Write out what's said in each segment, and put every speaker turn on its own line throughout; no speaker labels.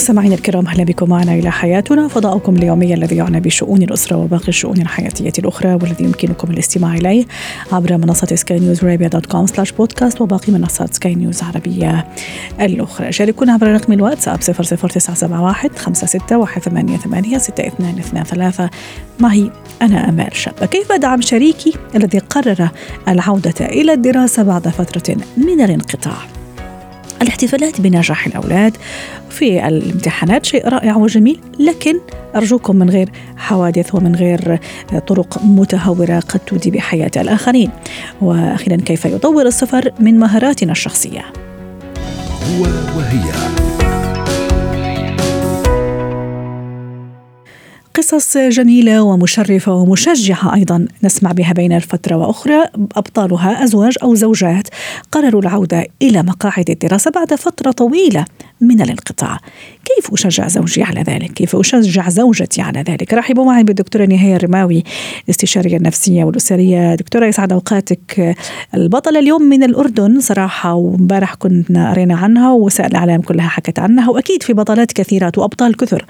مستمعينا الكرام أهلا بكم معنا إلى حياتنا. فضاؤكم اليومي الذي يعنى بشؤون الأسرة وباقي الشؤون الحياتية الأخرى والذي يمكنكم الاستماع إليه عبر منصة Sky News Arabia dot com slash podcast وباقي منصات سكاي نيوز عربية الأخرى. شاركونا عبر رقم الواتساب 00971 56 ثمانية ستة اثنان اثنان ثلاثة. معي أنا أمال شابة كيف أدعم شريكي الذي قرر العودة إلى الدراسة بعد فترة من الانقطاع؟ الاحتفالات بنجاح الأولاد في الامتحانات. شيء رائع وجميل لكن أرجوكم من غير حوادث ومن غير طرق متهورة قد تودي بحياة الآخرين. وأخيرا كيف يطور السفر من مهاراتنا الشخصية؟ هو وهي. قصص جميلة ومشرفة ومشجعة أيضا. نسمع بها بين الفترة وأخرى. أبطالها أزواج أو زوجات قرروا العودة إلى مقاعد الدراسة بعد فترة طويلة. من الانقطاع. كيف أشجع زوجي على ذلك؟ كيف أشجع زوجتي على ذلك؟ رحبوا معي بالدكتورة نهاية الرماوي الاستشارية النفسية والأسرية. دكتورة يسعد أوقاتك. البطلة اليوم من الأردن صراحة ومبارح كنا قرينا عنها ووسائل الإعلام كلها حكت عنها. وأكيد في بطلات كثيرات وأبطال كثر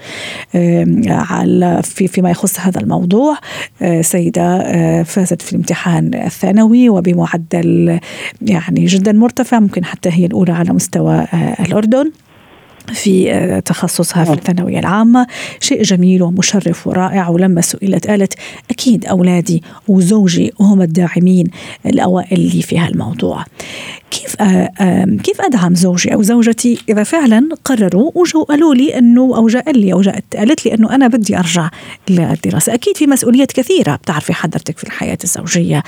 على في فيما يخص هذا الموضوع. آه، سيدة آه، فازت في الامتحان الثانوي وبمعدل يعني جدا مرتفع ممكن حتى هي الأولى على مستوى آه، الأردن. في آه، تخصصها في نعم. الثانوية العامة شيء جميل ومشرف ورائع ولما سئلت قالت أكيد أولادي وزوجي هم الداعمين الأوائل لي في هالموضوع كيف كيف أدعم زوجي أو زوجتي إذا فعلا قرروا وجوا قالوا لي إنه أو جاء لي أو جاءت قالت لي إنه أنا بدي أرجع للدراسة، أكيد في مسؤوليات كثيرة بتعرفي حضرتك في الحياة الزوجية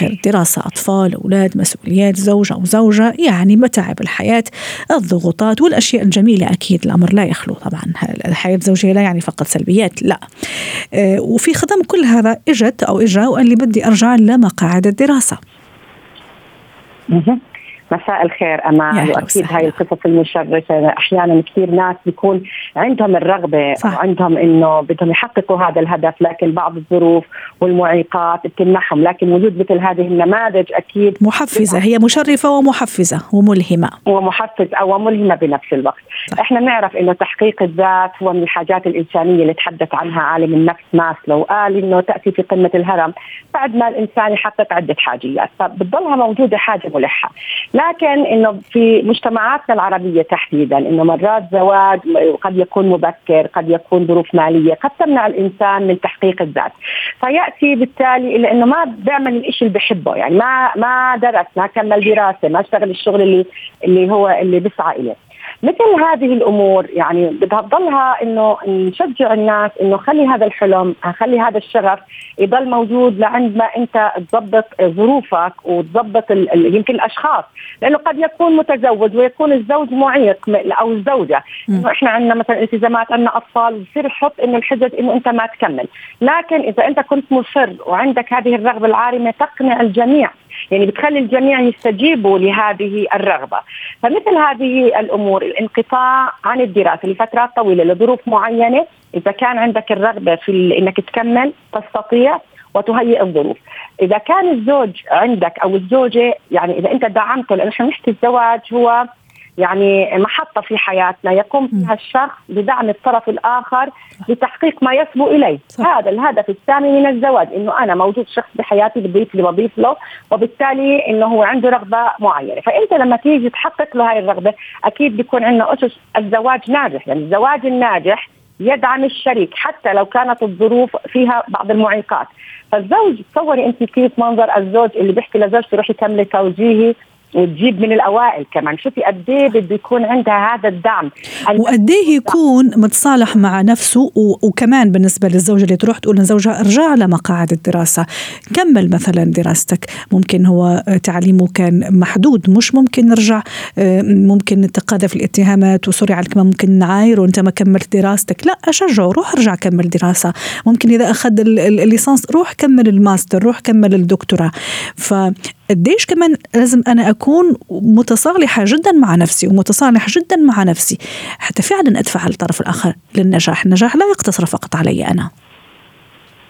غير الدراسه، أطفال، أولاد، مسؤوليات زوج أو زوجة، يعني متاعب الحياة، الضغوطات والأشياء الجميلة أكيد الأمر لا يخلو طبعا الحياة الزوجية لا يعني فقط سلبيات، لا. وفي خدم كل هذا إجت أو إجا وقال لي بدي أرجع لمقاعد الدراسة.
مساء الخير أمان وأكيد هاي القصص المشرفة أحيانا كثير ناس بيكون عندهم الرغبة صح. وعندهم إنه بدهم يحققوا هذا الهدف لكن بعض الظروف والمعيقات بتمنحهم لكن وجود مثل هذه النماذج أكيد
محفزة. هي مشرفة ومحفزة وملهمة.
ومحفزه وملهمة بنفس الوقت. صح. إحنا نعرف إنه تحقيق الذات هو من الحاجات الإنسانية اللي تحدث عنها عالم النفس ماسلو قال إنه تأتي في قمة الهرم بعد ما الإنسان يحقق عدة حاجيات. فبتضلها موجودة حاجة ملحة. لكن إنه في مجتمعاتنا العربية تحديدا إنه مرات زواج قد يكون مبكر قد يكون ظروف مالية قد تمنع الإنسان من تحقيق الذات. فيأتي بالتالي إلى إنه ما بيعمل الشيء اللي بحبه يعني ما ما درس ما كمل دراسة ما اشتغل الشغل اللي اللي هو اللي بيسعى إليه. مثل هذه الأمور يعني بدها تضلها إنه نشجع الناس إنه خلي هذا الحلم خلي هذا الشغف يضل موجود لعند ما أنت تضبط ظروفك وتضبط يمكن الأشخاص. لأنه قد يكون متزوج ويكون الزوج معيق أو الزوجة. إنه إحنا عندنا مثلا التزامات عندنا أطفال بصير يحط إنه الحجج إنه أنت ما تكمل. لكن إذا أنت كنت مصر وعندك هذه الرغبة العارمة تقنع الجميع يعني بتخلي الجميع يستجيبوا لهذه الرغبة. فمثل هذه الأمور الانقطاع عن الدراسة لفترات طويلة لظروف معينة إذا كان عندك الرغبة في إنك تكمل تستطيع وتهيئ الظروف. إذا كان الزوج عندك أو الزوجة يعني إذا أنت دعمته إحنا نحكي الزواج هو يعني محطة في حياتنا يقوم فيها الشخص بدعم الطرف الآخر لتحقيق ما يسبو إليه. صح. هذا الهدف الثاني من الزواج إنه أنا موجود شخص بحياتي بضيف لي بضيف له وبالتالي إنه هو عنده رغبة معينة. فأنت لما تيجي تحقق له هاي الرغبة أكيد بيكون عندنا أسس الزواج ناجح. يعني الزواج الناجح يدعم الشريك حتى لو كانت الظروف فيها بعض المعيقات. فالزوج تصوري أنت كيف منظر الزوج اللي بيحكي لزوجته روحي كملي توجيهي وتجيب من الأوائل كمان. شوفي قد إيه بده يكون عندها هذا الدعم.
وقد إيه يكون متصالح مع نفسه وكمان بالنسبة للزوجة اللي تروح تقول لزوجها ارجع لمقاعد الدراسة. كمل مثلا دراستك. ممكن هو تعليمه كان محدود مش ممكن نرجع. ممكن نتقاذف الاتهامات و sorry على الكلمة ممكن نعاير وانت ما كملت دراستك. لا أشجعه. روح ارجع كمل دراسة. ممكن إذا أخذ الليسانس روح كمل الماستر روح كمل الدكتوراه. ف قديش كمان لازم أنا أكون متصالحة جدا مع نفسي ومتصالح جدا مع نفسي حتى فعلا ادفع الطرف الآخر للنجاح، النجاح لا يقتصر فقط علي أنا.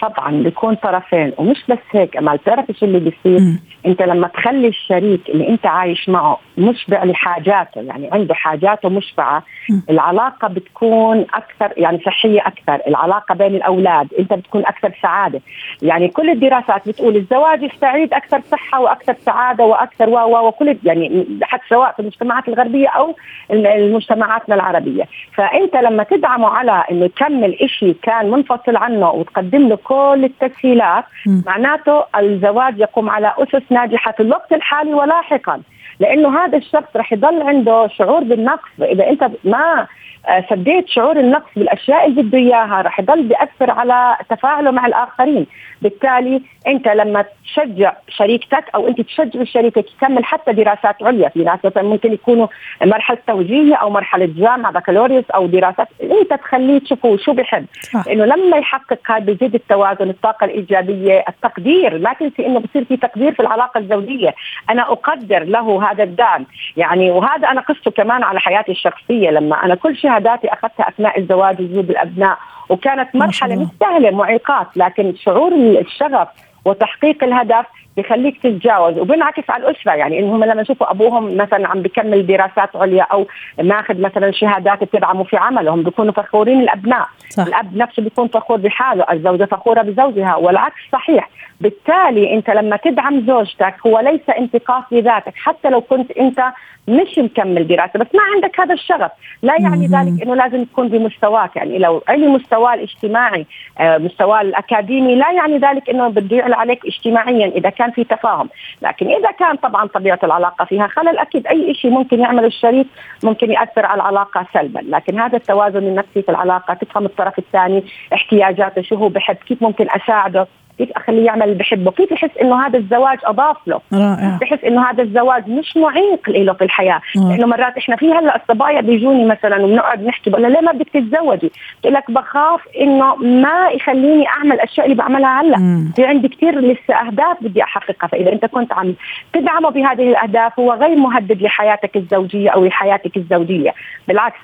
طبعا بيكون طرفين ومش بس هيك امال بتعرف شو اللي بيصير أنت لما تخلي الشريك اللي أنت عايش معه مشبع لحاجاته يعني عنده حاجاته مشبعة العلاقة بتكون أكثر يعني صحية أكثر العلاقة بين الأولاد أنت بتكون أكثر سعادة. يعني كل الدراسات بتقول الزواج السعيد أكثر صحة وأكثر سعادة وأكثر و وكل يعني حتى سواء في المجتمعات الغربية أو المجتمعاتنا العربية. فأنت لما تدعمه على إنه يكمل شيء كان منفصل عنه وتقدم له كل التسهيلات. معناته الزواج يقوم على أسس ناجحة في الوقت الحالي ولاحقا. لأنه هذا الشخص رح يضل عنده شعور بالنقص. إذا أنت ما آه، سديت شعور النقص بالأشياء اللي بده إياها. رح يضل بيأثر على تفاعله مع الآخرين. بالتالي أنت لما تشجع شريكتك أو أنت تشجع شريكك يكمل حتى دراسات عليا. في ناس مثلا ممكن يكونوا مرحلة توجيهية أو مرحلة جامعة بكالوريوس أو دراسات. أنت تخليه تشوفه شو بحب. لأنه لما يحقق هذا بيزيد التوازن الطاقة الإيجابية التقدير. ما تنسي إنه بصير في تقدير في العلاقة الزوجية. أنا أقدر له هذا الدعم. يعني وهذا أنا قصته كمان على حياتي الشخصية. لما أنا كل شهاداتي أخذتها أثناء الزواج وجود الأبناء وكانت مرحلة مش سهلة معيقات لكن شعور الشغف وتحقيق الهدف بخليك تتجاوز وبنعكس على الأسرة يعني إنهم لما يشوفوا أبوهم مثلا عم بكمل دراسات عليا أو ماخذ مثلا شهادات بتدعمه في عملهم بيكونوا فخورين الأبناء. صح. الأب نفسه بيكون فخور بحاله الزوجة فخورة بزوجها والعكس صحيح. بالتالي أنت لما تدعم زوجتك هو ليس انتقاص لذاتك حتى لو كنت أنت مش مكمل دراسة بس ما عندك هذا الشغف. لا يعني ذلك إنه لازم تكون بمستواك يعني لو علي مستواه الاجتماعي آه، مستواه الأكاديمي لا يعني ذلك إنه بده يعلى عليك اجتماعيا. إذا كان في تفاهم. لكن إذا كان طبعا طبيعة العلاقة فيها خلل أكيد أي شيء ممكن يعمل الشريك ممكن يأثر على العلاقة سلبا. لكن هذا التوازن النفسي في العلاقة تفهم الطرف الثاني احتياجاته شو هو بحب كيف ممكن أساعده. كيف أخليه يعمل اللي بحبه؟ كيف يحس إنه هذا الزواج أضاف له؟ رائع. بحس إنه هذا الزواج مش معيق له في الحياة. لأنه مرات إحنا في هلأ الصبايا بيجوني مثلا وبنقعد نحكي بقول ليه ما بدك تتزوجي؟ بقول لك بخاف إنه ما يخليني أعمل الأشياء اللي بعملها هلأ. في عندي كثير لسه أهداف بدي أحققها فإذا أنت كنت عم تدعمه بهذه الأهداف هو غير مهدد لحياتك الزوجية أو لحياتك الزوجية. بالعكس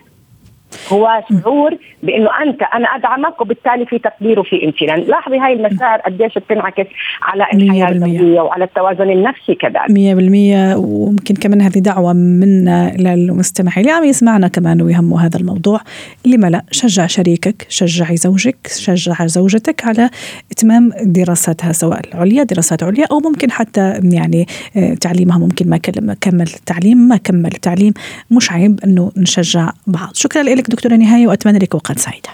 هو شعور بإنه أنت أنا ادعمك وبالتالي في تقدير وفي امتنان، لاحظي هاي المشاعر قديش بتنعكس على الحياة الزوجيه وعلى التوازن النفسي كذلك.
100% وممكن كمان هذه دعوة منا للمستمعين اللي عم يسمعنا كمان ويهمه هذا الموضوع. لما لا شجع شريكك، شجعي زوجك، شجع زوجتك على إتمام دراساتها سواء العليا دراسات عليا أو ممكن حتى يعني آه، تعليمها ممكن ما كمل التعليم ما كمل التعليم مش عيب إنه نشجع بعض، شكرا لك دكتورة نهاية وأتمنى لك أوقات سعيدة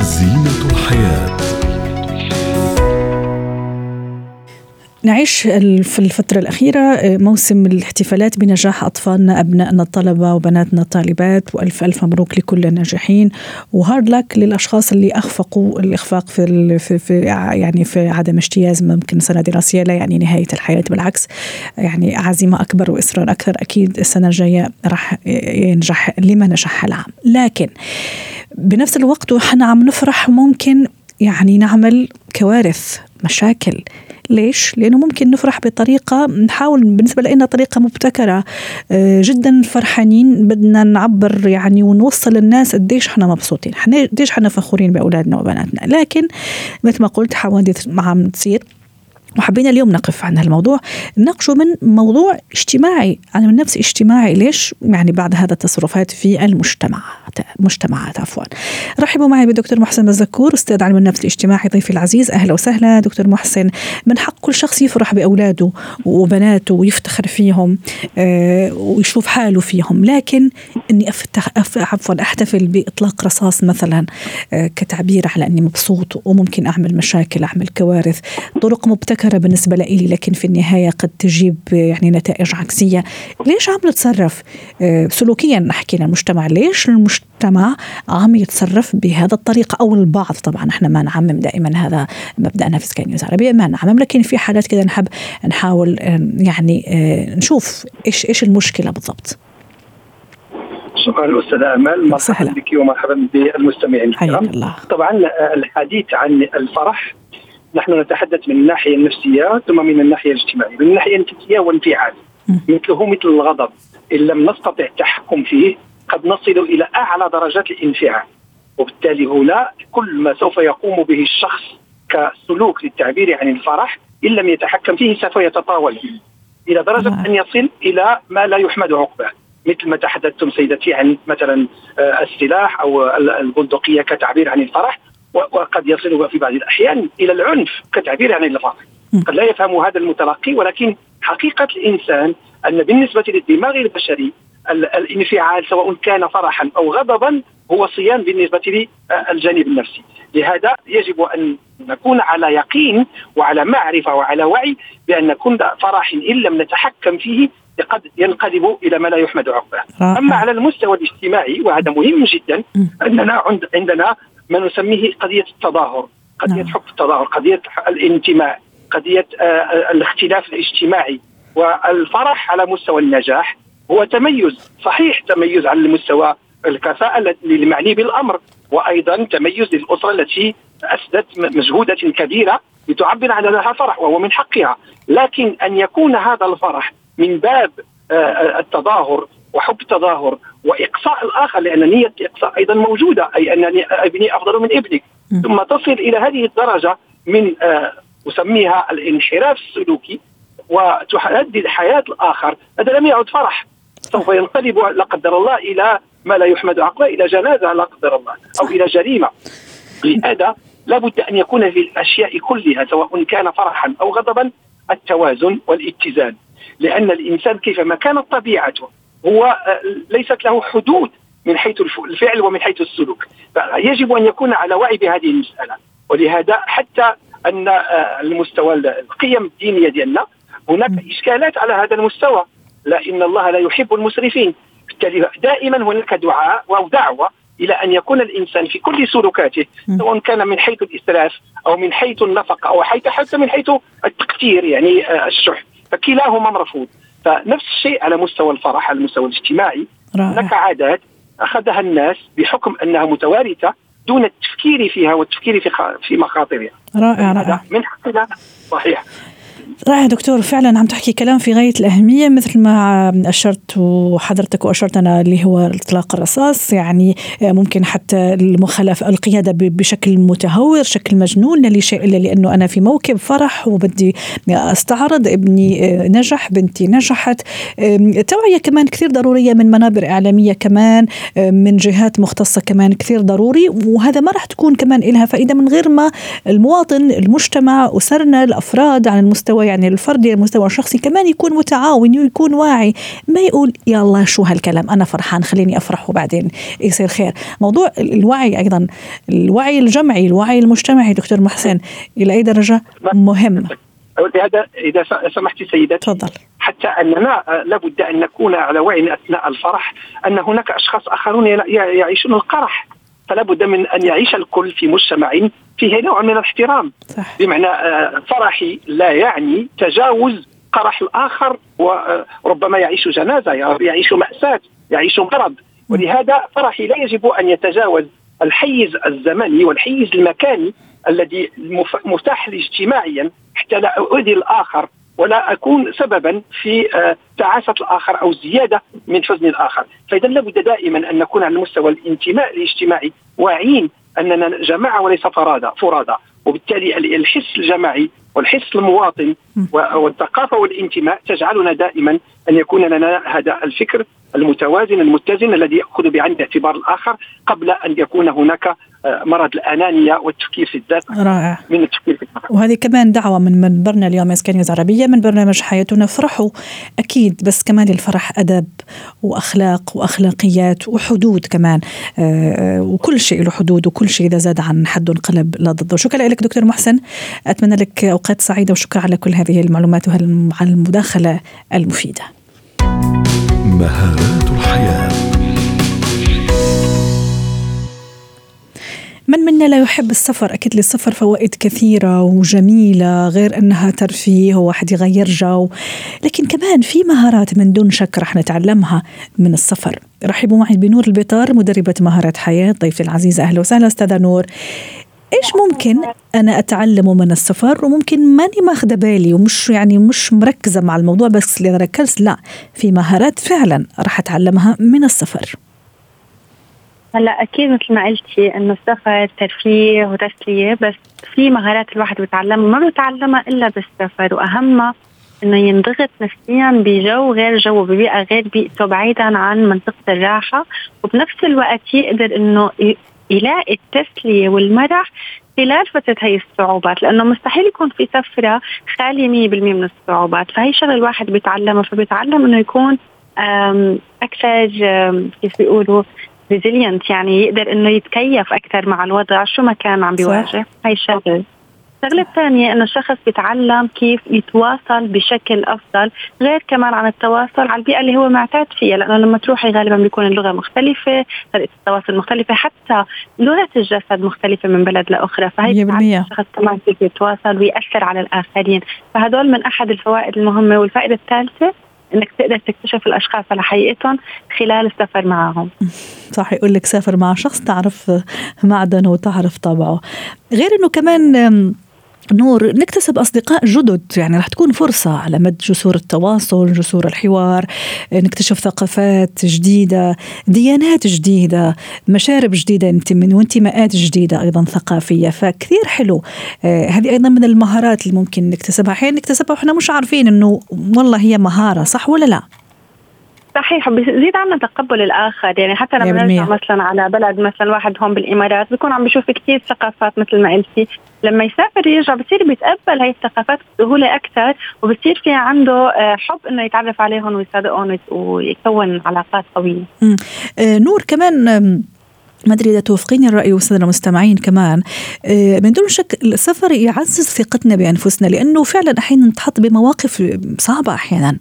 زينة الحياة. نعيش في الفترة الأخيرة آه، موسم الاحتفالات بنجاح أطفالنا أبنائنا الطلبة وبناتنا الطالبات وألف ألف مبروك لكل الناجحين. وهارد لك للأشخاص اللي أخفقوا الإخفاق في, في, في يعني في عدم اجتياز ممكن سنة دراسية لا يعني نهاية الحياة بالعكس يعني عزيمة أكبر وإصرار أكثر. أكيد السنة الجاية راح ينجح لما نجح العام. لكن بنفس الوقت وحنا عم نفرح ممكن يعني نعمل كوارث. مشاكل. ليش؟ لأنه ممكن نفرح بطريقة نحاول بالنسبة لنا طريقة مبتكرة. آه، جدا فرحانين بدنا نعبر يعني ونوصل للناس قديش إحنا مبسوطين. قديش إحنا فخورين بأولادنا وبناتنا. لكن مثل ما قلت حوادث عم تصير. وحبينا اليوم نقف عن هالموضوع. نناقشه من موضوع اجتماعي. أنا من نفسي اجتماعي. ليش؟ يعني بعد هذا التصرفات في المجتمع مجتمعات عفوا. رحبوا معي بدكتور محسن مزكور أستاذ علم النفس الاجتماعي ضيفي العزيز. أهلا وسهلا. دكتور محسن من حق كل شخص يفرح بأولاده وبناته ويفتخر فيهم آه ويشوف حاله فيهم. لكن إني افتح عفوا أحتفل بإطلاق رصاص مثلا آه كتعبير على إني مبسوط وممكن أعمل مشاكل أعمل كوارث. طرق مبتكرة مبتكرة بالنسبة لي لكن في النهاية قد تجيب يعني نتائج عكسية. ليش عم نتصرف؟ آه، سلوكيا نحكي للمجتمع ليش المجتمع عم يتصرف بهذا الطريقة أو البعض؟ طبعا إحنا ما نعمم دائما هذا مبدأنا في سكاي نيوز عربية ما نعمم لكن في حالات كذا نحب نحاول يعني آه، نشوف إيش إيش المشكلة بالضبط.
شكرا أستاذ امل مرحبا بك ومرحبا بالمستمعين
الكرام.
طبعا الحديث عن الفرح نحن نتحدث من الناحية النفسية ثم من الناحية الاجتماعية، من الناحية النفسيه والانفعال مثله مثل الغضب. إن لم نستطع التحكم فيه قد نصل إلى أعلى درجات الانفعال. وبالتالي هنا كل ما سوف يقوم به الشخص كسلوك للتعبير عن الفرح إن لم يتحكم فيه سوف يتطاول إلى درجة. أن يصل إلى ما لا يحمد عقباه. مثل ما تحدثتم سيدتي عن مثلا آه، السلاح أو البندقية كتعبير عن الفرح. وقد يصل في بعض الأحيان إلى العنف كتعبير عن الفرح قد لا يفهم هذا المتلقي ولكن حقيقة الإنسان أن بالنسبة للدماغ البشري الانفعال سواء كان فرحا أو غضبا هو صيام بالنسبة للجانب النفسي، لهذا يجب أن نكون على يقين وعلى معرفة وعلى وعي بأن كل فرح إن لم نتحكم فيه قد ينقلب إلى ما لا يحمد عقباه. أما على المستوى الاجتماعي وهذا مهم جدا أننا عندنا ما نسميه قضية التظاهر، قضية نعم. حب التظاهر، قضية الانتماء، قضية آه، الاختلاف الاجتماعي. والفرح على مستوى النجاح هو تميز صحيح تميز على المستوى الكفاءة المعني بالأمر وأيضا تميز للأسرة التي أسدت مجهودة كبيرة لتعبر عن لها فرح وهو من حقها. لكن أن يكون هذا الفرح من باب آه، آه، التظاهر وحب التظاهر وإقصاء الآخر لأن نية الاقصاء أيضا موجودة أي انني أبني أفضل من ابنك. ثم تصل إلى هذه الدرجة من آه، أسميها الانحراف السلوكي وتهدد حياة الآخر. هذا لم يعد فرح. سوف ينقلب لا قدر الله إلى ما لا يحمد عقله إلى جنازة لا قدر الله أو إلى جريمة. لهذا لابد أن يكون في الأشياء كلها سواء كان فرحا أو غضبا التوازن والاتزان. لأن الإنسان كيفما كانت طبيعته هو آه، ليست له حدود من حيث الفعل ومن حيث السلوك. فيجب أن يكون على وعي بهذه المسألة. ولهذا حتى أن آه، المستوى القيم الدينية ديالنا هناك إشكالات على هذا المستوى. لا إن الله لا يحب المسرفين. بالتالي دائما هناك دعاء أو دعوة إلى أن يكون الإنسان في كل سلوكاته سواء كان من حيث الإسراف أو من حيث النفقه أو حيث حتى من حيث التقتير يعني آه، الشح. فكلاهما مرفوض. فنفس الشيء على مستوى الفرح على المستوى الاجتماعي. هناك عادات أخذها الناس بحكم أنها متوارثة دون التفكير فيها والتفكير في في مخاطرها.
رائع رائع.
من حقنا صحيح.
رائع دكتور فعلا عم تحكي كلام في غاية الأهمية مثل ما أشرت وحضرتك وأشرت أنا اللي هو إطلاق الرصاص. يعني ممكن حتى المخالفة القيادة بشكل متهور شكل مجنون لشيء إلا لأنه أنا في موكب فرح وبدي أستعرض ابني نجح بنتي نجحت. توعية كمان كثير ضرورية من منابر إعلامية كمان من جهات مختصة كمان كثير ضروري. وهذا ما راح تكون كمان لها فائدة من غير ما المواطن المجتمع أسرنا الأفراد على المستوى يعني الفردي المستوى الشخصي كمان يكون متعاون ويكون واعي ما يقول يا الله شو هالكلام أنا فرحان خليني افرح وبعدين يصير خير. موضوع الوعي أيضا الوعي الجمعي الوعي المجتمعي دكتور محسن إلى أي درجة؟ مهم.
لهذا إذا سمحتي سيدتي.
تفضل.
حتى أننا لابد أن نكون على وعي أثناء الفرح أن هناك أشخاص آخرون يعيشون القرح. فلا بد من أن يعيش الكل في مجتمع فيه نوع من الاحترام. صح. بمعنى آه، فرحي لا يعني تجاوز قرح الآخر وربما يعيش جنازة يعيش مأساة يعيش مرض. ولهذا فرحي لا يجب أن يتجاوز الحيز الزمني والحيز المكاني الذي متاح لي اجتماعيا حتى لا أؤذي الآخر. ولا أكون سببا في آه، تعاسة الآخر أو زيادة من حزن الآخر، فاذا لابد دائما أن نكون على المستوى الانتماء الاجتماعي واعيين أننا جماعة وليس فرادى فرادى وبالتالي الحس الجماعي والحس المواطن والثقافة والانتماء تجعلنا دائما أن يكون لنا هذا الفكر المتوازن المتزن الذي يأخذ بعين الاعتبار الآخر قبل أن يكون هناك مرض الانانيه والتفكير في الذات
رائع.
من التفكير في
الآخر. وهذه كمان دعوة من منبرنا اليوم اسكان عربية من برنامج حياتنا افرحوا أكيد بس كمان الفرح أدب وأخلاق وأخلاقيات وحدود كمان آه، وكل شيء له حدود وكل شيء إذا زاد عن حد انقلب لا ضده. شكرا لك دكتور محسن. أتمنى لك أوقات سعيدة وشكرا على كل هذه المعلومات وعلى المداخلة المفيدة. مهارات الحياة. من منا لا يحب السفر؟ أكيد للسفر فوائد كثيرة وجميلة غير أنها ترفيه وواحد يغير جو. لكن كمان في مهارات من دون شك رح نتعلمها من السفر. رحبوا معي بنور البطار مدربة مهارات حياة. ضيفتي العزيزة أهلا وسهلا أستاذة نور. إيش ممكن أنا اتعلمه من السفر؟ وممكن ماني ماخذه بالي ومش يعني مش مركزة مع الموضوع بس اللي ركزت لا في مهارات فعلا راح أتعلمها من السفر.
هلا أكيد مثل ما قلتي إنه السفر ترفيه وتسليه بس في مهارات الواحد بيتعلمها ما بيتعلمها إلا بالسفر وأهمها إنه ينضغط نفسيا بجو غير جو ببيئة غير بيئته بعيدا عن منطقة الراحة وبنفس الوقت يقدر إنه يلاقي التسلية والمرح خلال فترة هي الصعوبات لأنه مستحيل يكون في سفرة خالية 100% من الصعوبات فهي شغلة الواحد بيتعلمها فبيتعلم إنه يكون أكثر كيف بيقولوا ريزيلينت يعني يقدر إنه يتكيف أكثر مع الوضع شو ما كان عم بيواجه. هاي الشغله الشغله الثانية إنه الشخص بيتعلم كيف يتواصل بشكل أفضل غير كمان عن التواصل على البيئة اللي هو معتاد فيها لأنه لما تروحي غالبا بيكون اللغة مختلفة طريقة التواصل مختلفة حتى لغة الجسد مختلفة من بلد لأخرى. فهي الشخص كمان كيف يتواصل ويأثر على الآخرين. فهدول من أحد الفوائد المهمة. والفائدة الثالثة إنك تقدر تكتشف الأشخاص على حقيقتهم خلال السفر معهم.
صح يقول لك سافر مع شخص تعرف معدنه وتعرف طبعه. غير إنه كمان نور نكتسب أصدقاء جدد يعني رح تكون فرصة على مد جسور التواصل جسور الحوار نكتشف ثقافات جديدة ديانات جديدة مشارب جديدة من وانتماءات جديدة أيضا ثقافية. فكثير حلو. آه هذه أيضا من المهارات اللي ممكن نكتسبها. أحيانا نكتسبها وإحنا مش عارفين إنه والله هي مهارة صح ولا لا؟
صحيح بيزيد عنا تقبل الآخر. يعني حتى لما نرجع مثلا على بلد مثلا واحد هون بالإمارات بيكون عم بيشوف كثير ثقافات مثل ما قلتي. لما يسافر يرجع بصير بيتقبل هاي الثقافات بسهولة أكثر وبصير في عنده آه، حب إنه يتعرف عليهم ويصادقهم ويكون علاقات قوية.
آه، نور كمان ما أدري إذا توافقيني الرأي والساده المستمعين كمان. آه، من دون شك السفر يعزز ثقتنا بأنفسنا لأنه فعلا أحيانا نتحط بمواقف صعبة أحيانا.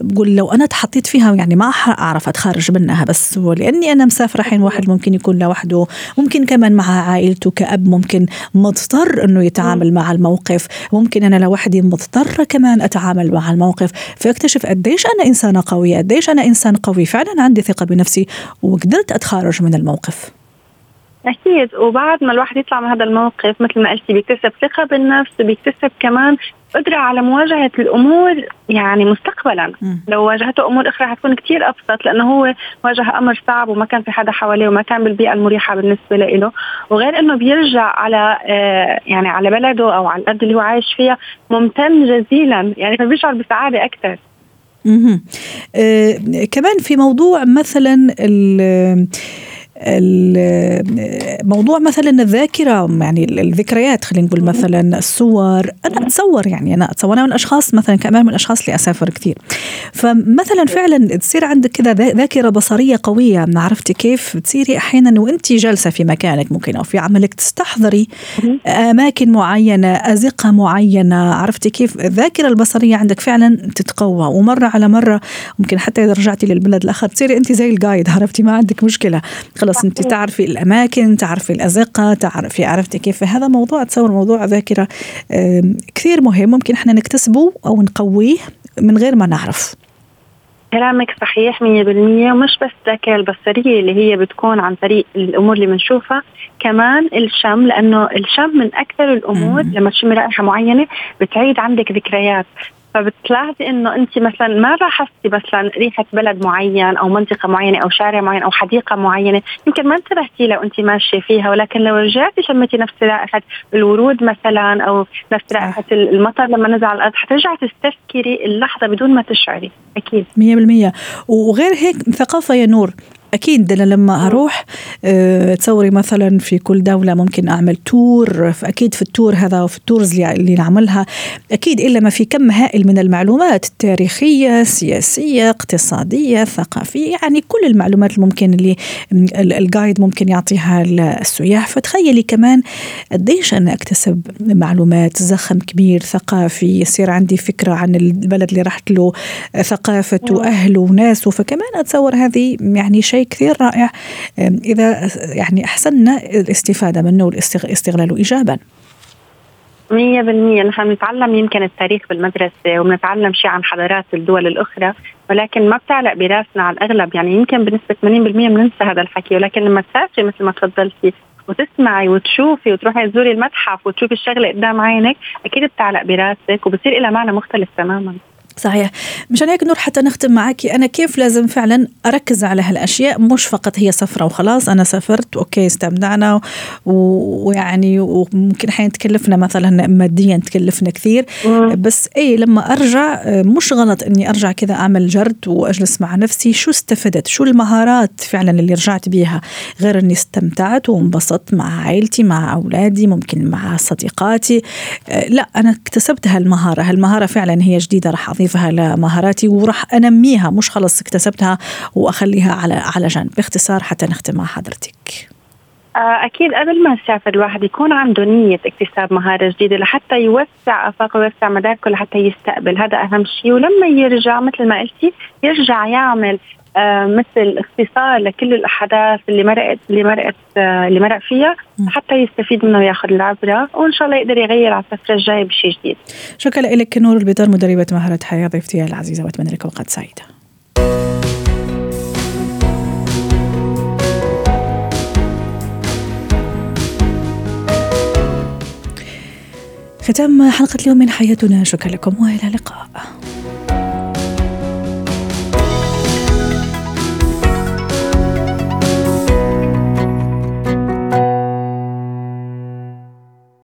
بقول لو أنا تحطيت فيها يعني ما أعرف اتخارج منها بس ولاني أنا مسافرة الحين واحد ممكن يكون لوحده ممكن كمان مع عائلته كأب ممكن مضطر إنه يتعامل مع الموقف ممكن أنا لوحدي مضطرة كمان أتعامل مع الموقف. فأكتشف قديش أنا إنسانة قوية قديش أنا إنسان قوي فعلا عندي ثقة بنفسي وقدرت اتخارج من الموقف.
أكيد. وبعد ما الواحد يطلع من هذا الموقف مثل ما قلتي بيكتسب ثقة بالنفس وبيكتسب كمان قدرة على مواجهة الأمور يعني مستقبلا. م. لو واجهته أمور أخرى حتكون كتير أبسط لأنه هو واجه أمر صعب وما كان في حدا حواليه وما كان بالبيئة المريحة بالنسبة له. وغير أنه بيرجع على آه يعني على بلده أو على الأرض اللي هو عايش فيها ممتن جزيلا. يعني فبيشعر بسعادة أكثر
آه كمان في موضوع مثلا موضوع مثلا الذاكرة يعني الذكريات خلينا نقول مثلا الصور. أنا أتصور يعني أنا أتصور أنا من الأشخاص مثلا كمان من الأشخاص اللي أسافر كثير. فمثلا فعلا تصير عندك كذا ذاكرة بصرية قوية عرفتي كيف؟ تصيري أحيانا وأنت جالسة في مكانك ممكن أو في عملك تستحضري أماكن معينة أزقة معينة. عرفتي كيف؟ الذاكرة البصرية عندك فعلا تتقوى. ومرة على مرة ممكن حتى إذا رجعتي للبلد الآخر تصيري أنت زي الجايد عرفتي؟ ما عندك مشكلة. خلص خلاص انت تعرفي الأماكن تعرفي الأزقة تعرفي عرفتي كيف هذا موضوع اتصور موضوع ذاكرة كثير مهم. ممكن إحنا نكتسبه أو نقويه من غير ما نعرف.
كلامك صحيح 100% ومش بس الذاكره البصرية اللي هي بتكون عن طريق الأمور اللي بنشوفها كمان الشم لأنه الشم من أكثر الأمور لما تشمي رائحة معينة بتعيد عندك ذكريات. فبتلاحظي إنه انت مثلا ما لاحظتي مثلا ريحة بلد معين أو منطقة معينة أو شارع معين أو حديقة معينة؟ يمكن ما انتبهتي لو انت ماشية فيها ولكن لو رجعتي شميتي نفس رائحة الورود مثلا أو نفس رائحة المطر لما نزل على الأرض حترجعي تستذكري اللحظة بدون ما تشعري. أكيد.
100% وغير هيك ثقافة يا نور أكيد أنا لما أروح أه تصوري مثلا في كل دولة ممكن أعمل tour أكيد في ال tour هذا وفي ال tours اللي نعملها أكيد إلا ما في كم هائل من المعلومات التاريخيه سياسية اقتصادية ثقافية يعني كل المعلومات الممكن اللي ال guide ممكن يعطيها السياح. فتخيلي كمان قديش أنا أكتسب معلومات زخم كبير ثقافي يصير عندي فكرة عن البلد اللي رحت له ثقافته اهله وناسه. فكمان أتصور هذه يعني شيء شيء كثير رائع. إذا يعني أحسننا الاستفادة منه واستغلاله
مية بالمية. نحن بنتعلم يمكن التاريخ بالمدرسة وبنتعلم شيء عن حضارات الدول الأخرى ولكن ما بتعلق براسنا على الأغلب. يعني يمكن بنسبة 80% بننسى هذا الحكي. ولكن لما تسافري مثل ما تفضلتي وتسمعي وتشوفي وتروحي تزوري المتحف وتشوفي الشغلة قدام عينك أكيد بتعلق براسك وبصير لها معنى مختلف تماما.
صحيح. مشان هيك نور حتى نختم معك أنا كيف لازم فعلا أركز على هالأشياء؟ مش فقط هي سفرة وخلاص أنا سافرت okay استمتعنا ويعني وممكن حين تكلفنا مثلا ماديا تكلفنا كثير. بس اي لما أرجع مش غلط إني أرجع كذا أعمل جرد وأجلس مع نفسي. شو استفدت؟ شو المهارات فعلا اللي رجعت بيها؟ غير إني استمتعت وانبسطت مع عائلتي مع أولادي ممكن مع صديقاتي. لا أنا اكتسبت هالمهارة. هالمهارة فعلا هي جديدة راح اضيفها لمهاراتي وراح أنميها مش خلص اكتسبتها وأخليها على على جنب. باختصار حتى نختم مع حضرتك.
آه، أكيد قبل ما يسافر الواحد يكون عنده نية اكتساب مهارة جديدة لحتى يوسع آفاقه ويوسع مداركه لحتى يستقبل. هذا أهم شيء. ولما يرجع مثل ما قلتي يرجع يعمل مثل اختصار لكل الأحداث اللي مرقت اللي مرقت آه اللي مرق فيها حتى يستفيد منه وياخذ العبرة وإن شاء الله يقدر يغير على السفره الجاية بشيء جديد.
شكرا لك نور البدر مدربة مهارة حياه ضيفتي العزيزة وأتمنى لك أوقات سعيدة. ختام حلقة اليوم من حياتنا شكرا لكم وإلى اللقاء